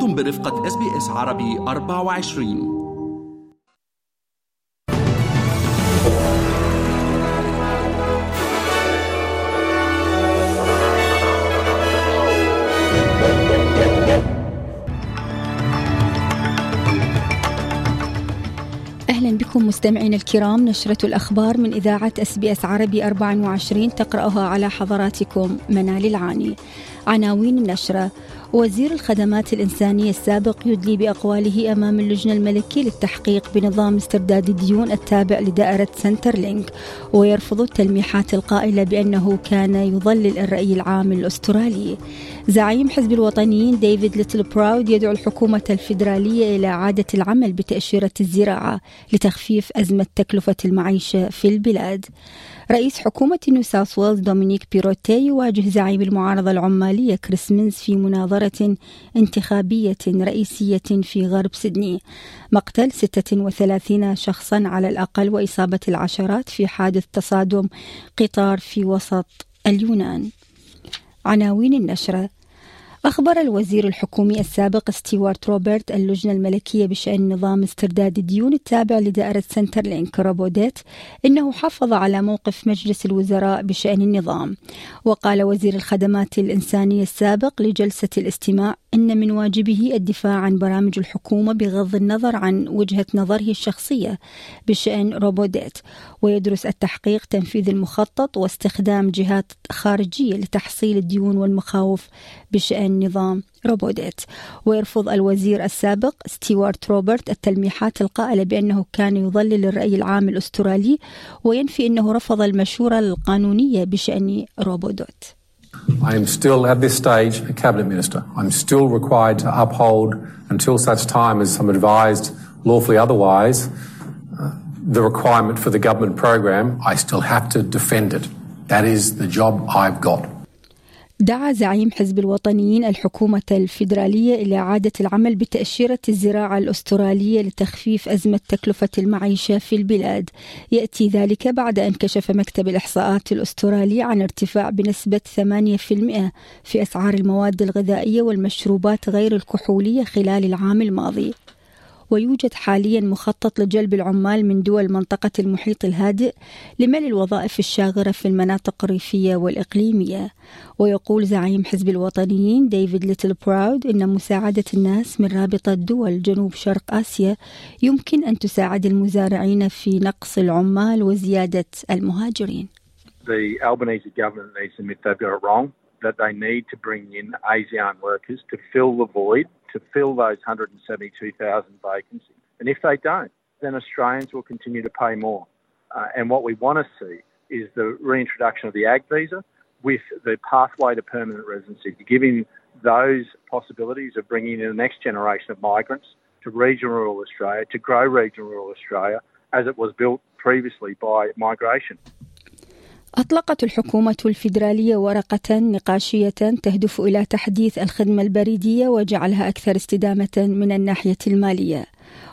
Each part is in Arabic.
أنتم برفقة اس بي اس عربي 24 أهلا بكم مستمعين الكرام نشرة الأخبار من إذاعة أس بي أس عربي 24 تقرأها على حضراتكم منال العاني. عناوين النشرة وزير الخدمات الإنسانية السابق يدلي بأقواله أمام اللجنة الملكية للتحقيق بنظام استرداد الديون التابع لدائرة سنتر لينك ويرفض التلميحات القائلة بأنه كان يضلل الرأي العام الأسترالي. زعيم حزب الوطنيين ديفيد ليتل براود يدعو الحكومة الفيدرالية إلى إعادة العمل بتأشيرة الزراعة لتخفيف أزمة تكلفة المعيشة في البلاد. رئيس حكومة نيو ساوث ويلز دومينيك بيروتي يواجه زعيم المعارضة العمالية كريس مينز في مناظرة انتخابية رئيسية في غرب سيدني. مقتل 36 شخصا على الأقل وإصابة العشرات في حادث تصادم قطار في وسط اليونان. عناوين النشرة أخبر الوزير الحكومي السابق ستيوارت روبرت اللجنة الملكية بشأن نظام استرداد الديون التابع لدائرة سنتر لينك روبوديت إنه حافظ على موقف مجلس الوزراء بشأن النظام. وقال وزير الخدمات الإنسانية السابق لجلسة الاستماع إن من واجبه الدفاع عن برامج الحكومة بغض النظر عن وجهة نظره الشخصية بشأن Robodebt ويدرس التحقيق تنفيذ المخطط واستخدام جهات خارجية لتحصيل الديون والمخاوف بشأن نظام Robodebt ويرفض الوزير السابق ستيوارت روبرت التلميحات القائلة بأنه كان يضلل الرأي العام الأسترالي وينفي أنه رفض المشورة القانونية بشأن روبودوت I am still, at this stage, a cabinet minister. I'm still required to uphold, until such time as I'm advised lawfully otherwise, uh, the requirement for the government program. I still have to defend it. That is the job I've got. دعا زعيم حزب الوطنيين الحكومة الفيدرالية إلى إعادة العمل بتأشيرة الزراعة الأسترالية لتخفيف أزمة تكلفة المعيشة في البلاد. يأتي ذلك بعد أن كشف مكتب الإحصاءات الأسترالي عن ارتفاع بنسبة 8% في أسعار المواد الغذائية والمشروبات غير الكحولية خلال العام الماضي. ويوجد حاليا مخطط لجلب العمال من دول منطقة المحيط الهادئ لملء الوظائف الشاغرة في المناطق الريفية والإقليمية ويقول زعيم حزب الوطنيين ديفيد ليتل براود إن مساعدة الناس من رابطة دول جنوب شرق آسيا يمكن أن تساعد المزارعين في نقص العمال وزيادة المهاجرين. The Albanese government needs to admit they've got it wrong, that they need to bring in ASEAN workers to fill the void to fill those 172,000 vacancies. And if they don't, then Australians will continue to pay more. Uh, and what we want to see is the reintroduction of the ag visa with the pathway to permanent residency, giving those possibilities of bringing in the next generation of migrants to regional rural Australia, to grow regional rural Australia as it was built previously by migration. أطلقت الحكومة الفيدرالية ورقة نقاشية تهدف إلى تحديث الخدمة البريدية وجعلها أكثر استدامة من الناحية المالية.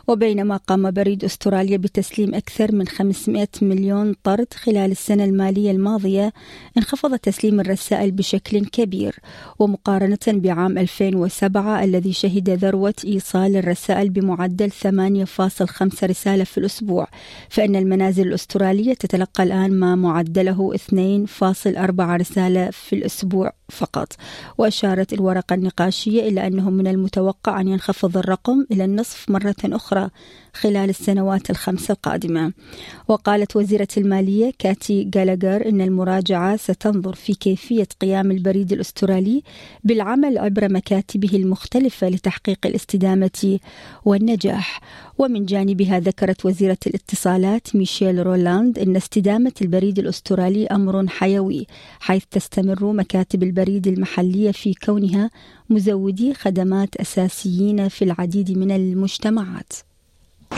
وبينما قام بريد أستراليا بتسليم أكثر من 500 مليون طرد خلال السنة المالية الماضية انخفض تسليم الرسائل بشكل كبير ومقارنة بعام 2007 الذي شهد ذروة إيصال الرسائل بمعدل 8.5 رسالة في الأسبوع فإن المنازل الأسترالية تتلقى الآن ما معدله 2.4 رسالة في الأسبوع فقط. وأشارت الورقة النقاشية إلى أنه من المتوقع أن ينخفض الرقم إلى النصف مرة أخرى. خلال السنوات الخمس القادمة وقالت وزيرة المالية كاتي جالاجر أن المراجعة ستنظر في كيفية قيام البريد الأسترالي بالعمل عبر مكاتبه المختلفة لتحقيق الاستدامة والنجاح ومن جانبها ذكرت وزيرة الاتصالات ميشيل رولاند أن استدامة البريد الأسترالي أمر حيوي حيث تستمر مكاتب البريد المحلية في كونها مزودي خدمات أساسيين في العديد من المجتمعات.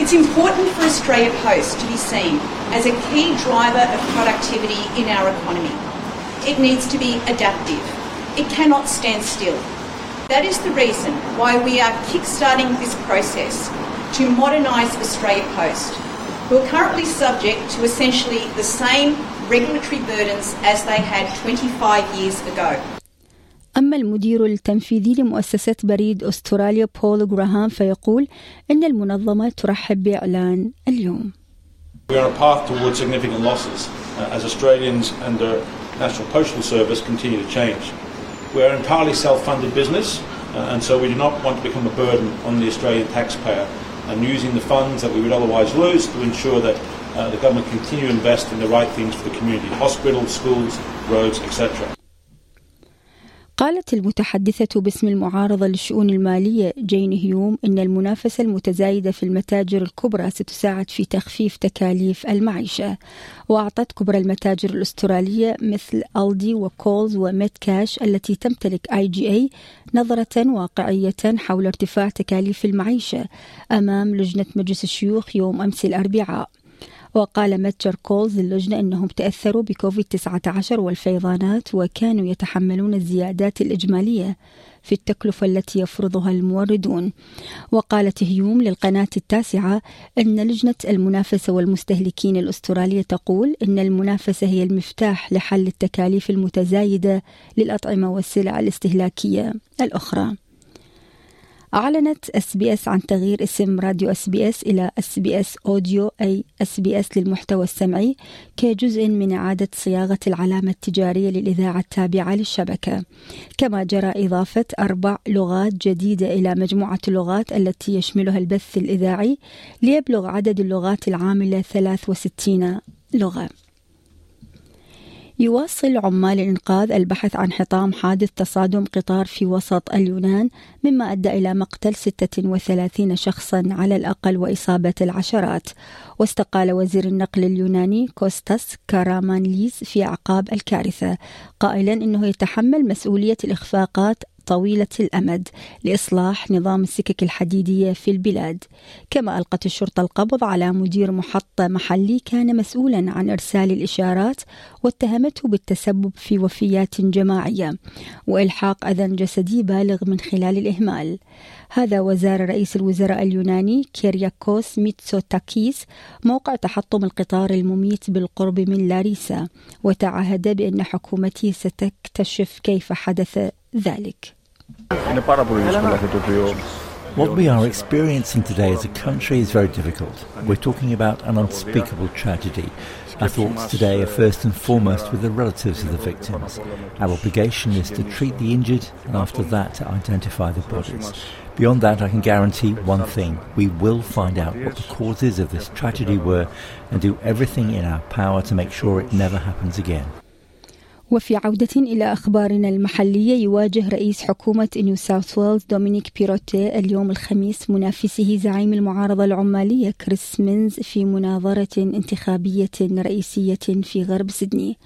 It's important for Australia Post to be seen as a key driver of productivity in our economy. It needs to be adaptive. It cannot stand still. That is the reason why we are kickstarting this process to modernise Australia Post, who are currently subject to essentially the same regulatory burdens as they had 25 years ago. أما المدير التنفيذي لمؤسسة بريد أستراليا بول جراهام فيقول إن المنظمة ترحب بإعلان اليوم We are on a path towards significant losses uh, as Australians and the National Postal Service continue to change. We are an entirely self-funded business uh, and so we do not want to become a burden on the Australian taxpayer and using the funds that we would otherwise lose to ensure that uh, the government continue to invest in the right things for the community, hospitals, schools, roads, etc. قالت المتحدثة باسم المعارضة للشؤون المالية جين هيوم إن المنافسة المتزايدة في المتاجر الكبرى ستساعد في تخفيف تكاليف المعيشة. وأعطت كبرى المتاجر الأسترالية مثل ألدي وكولز وميت كاش التي تمتلك IGA نظرة واقعية حول ارتفاع تكاليف المعيشة أمام لجنة مجلس الشيوخ يوم أمس الأربعاء. وقال متجر كولز للجنة أنهم تأثروا بكوفيد 19 والفيضانات وكانوا يتحملون الزيادات الإجمالية في التكلفة التي يفرضها الموردون. وقالت هيوم للقناة التاسعة أن لجنة المنافسة والمستهلكين الأسترالية تقول أن المنافسة هي المفتاح لحل التكاليف المتزايدة للأطعمة والسلع الاستهلاكية الأخرى. أعلنت SBS عن تغيير اسم راديو اس بي اس إلى اس بي اس أوديو أي اس بي اس للمحتوى السمعي كجزء من إعادة صياغة العلامة التجارية للإذاعة التابعة للشبكة. كما جرى إضافة أربع لغات جديدة إلى مجموعة اللغات التي يشملها البث الإذاعي ليبلغ عدد اللغات العاملة 63 لغة. يواصل عمال الإنقاذ البحث عن حطام حادث تصادم قطار في وسط اليونان مما أدى إلى مقتل 36 شخصا على الأقل وإصابة العشرات. واستقال وزير النقل اليوناني كوستاس كارامانليز في أعقاب الكارثة قائلا إنه يتحمل مسؤولية الإخفاقات طويلة الأمد لإصلاح نظام السكك الحديدية في البلاد. كما ألقت الشرطة القبض على مدير محطة محلي كان مسؤولا عن إرسال الإشارات واتهمته بالتسبب في وفيات جماعية وإلحاق أذى جسدي بالغ من خلال الإهمال هذا وزار رئيس الوزراء اليوناني كيرياكوس ميتسوتاكيس موقع تحطم القطار المميت بالقرب من لاريسا وتعهد بأن حكومته ستكتشف كيف حدث ذلك What we are experiencing today as a country is very difficult. We're talking about an unspeakable tragedy. Our thoughts today are first and foremost with the relatives of the victims. Uh, our obligation is to treat the injured and after that to identify the bodies. Beyond that, I can guarantee one thing. We will find out what the causes of this tragedy were and do everything in our power to make sure it never happens again. وفي عودة إلى أخبارنا المحلية يواجه رئيس حكومة نيو ساوث ويلز دومينيك بيروتي اليوم الخميس منافسه زعيم المعارضة العمالية كريس مينز في مناظرة انتخابية رئيسية في غرب سيدني.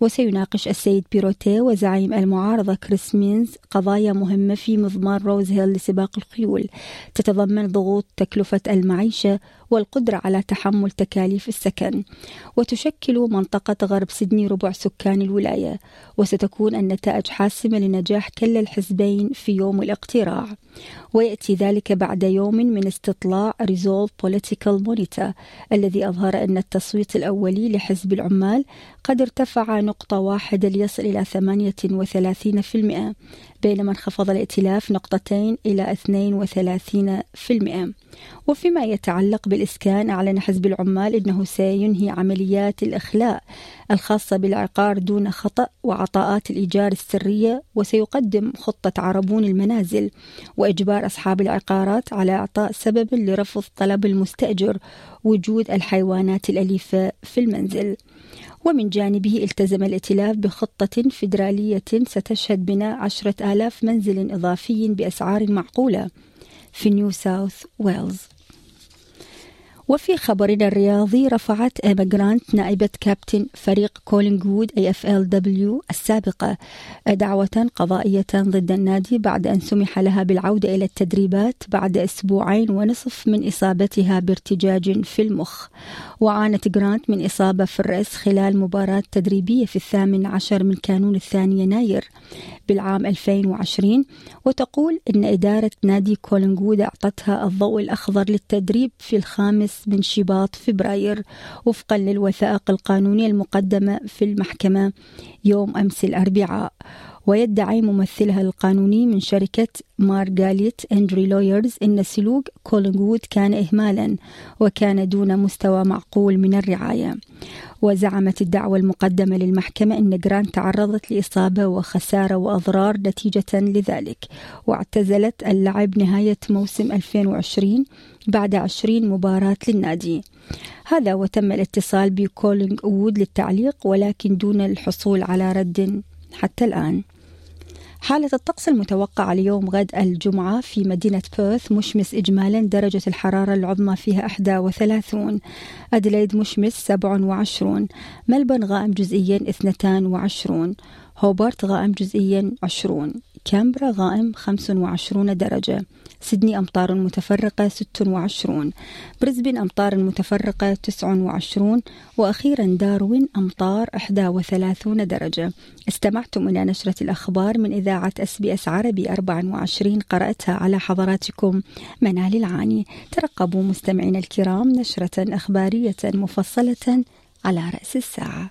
وسيناقش السيد بيروتي وزعيم المعارضة كريس مينز قضايا مهمة في مضمار روز هيل لسباق الخيول. تتضمن ضغوط تكلفة المعيشة والقدرة على تحمل تكاليف السكن. وتشكل منطقة غرب سيدني ربع سكان الولاية. وستكون النتائج حاسمة لنجاح كلا الحزبين في يوم الاقتراع. ويأتي ذلك بعد يوم من استطلاع Resolve Political Monitor الذي أظهر أن التصويت الأولي لحزب العمال قد ارتفع نقطة واحدة ليصل إلى 38% بينما انخفض الائتلاف نقطتين إلى 32% وفيما يتعلق بالإسكان أعلن حزب العمال أنه سينهي عمليات الإخلاء الخاصة بالعقار دون خطأ وعطاءات الإيجار السرية وسيقدم خطة عربون المنازل وإجبار أصحاب العقارات على إعطاء سبب لرفض طلب المستأجر وجود الحيوانات الأليفة في المنزل. ومن جانبه التزم الائتلاف بخطة فيدرالية ستشهد بناء عشرة آلاف منزل إضافي بأسعار معقولة. في نيو ساوث ويلز وفي خبرنا الرياضي رفعت إيما جرانت نائبة كابتن فريق كولينغوود AFLW السابقة. دعوة قضائية ضد النادي بعد أن سمح لها بالعودة إلى التدريبات بعد أسبوعين ونصف من إصابتها بارتجاج في المخ. وعانت جرانت من إصابة في الرأس خلال مباراة تدريبية في الثامن عشر من كانون الثاني يناير بالعام 2020 وتقول إن إدارة نادي كولينغوود أعطتها الضوء الأخضر للتدريب في الخامس من شباط فبراير وفقا للوثائق القانونية المقدمة في المحكمة يوم أمس الأربعاء. ويدعي ممثلها القانوني من شركة Margalit Injury Lawyers إن سلوك كولينغوود كان إهمالا وكان دون مستوى معقول من الرعاية. وزعمت الدعوة المقدمة للمحكمة أن جرانت تعرضت لإصابة وخسارة وأضرار نتيجة لذلك واعتزلت اللعب نهاية موسم 2020 بعد 20 مباراة للنادي. هذا وتم الاتصال بكولينغ وود للتعليق ولكن دون الحصول على رد حتى الآن. حالة الطقس المتوقعة اليوم غد الجمعة في مدينة بيرث مشمس إجمالا درجة الحرارة العظمى فيها 31 أدليد مشمس 27 ملبن غائم جزئيا 22 هوبرت غائم جزئيا 20 كامبرا غائم 25 درجة. سيدني أمطار متفرقة 26 بريسبن أمطار متفرقة 29 وأخيرا داروين أمطار 31 درجة. استمعتم إلى نشرة الأخبار من إذاعة أس بي أس عربي 24 قرأتها على حضراتكم منال العاني. ترقبوا مستمعينا الكرام نشرة أخبارية مفصلة على رأس الساعة.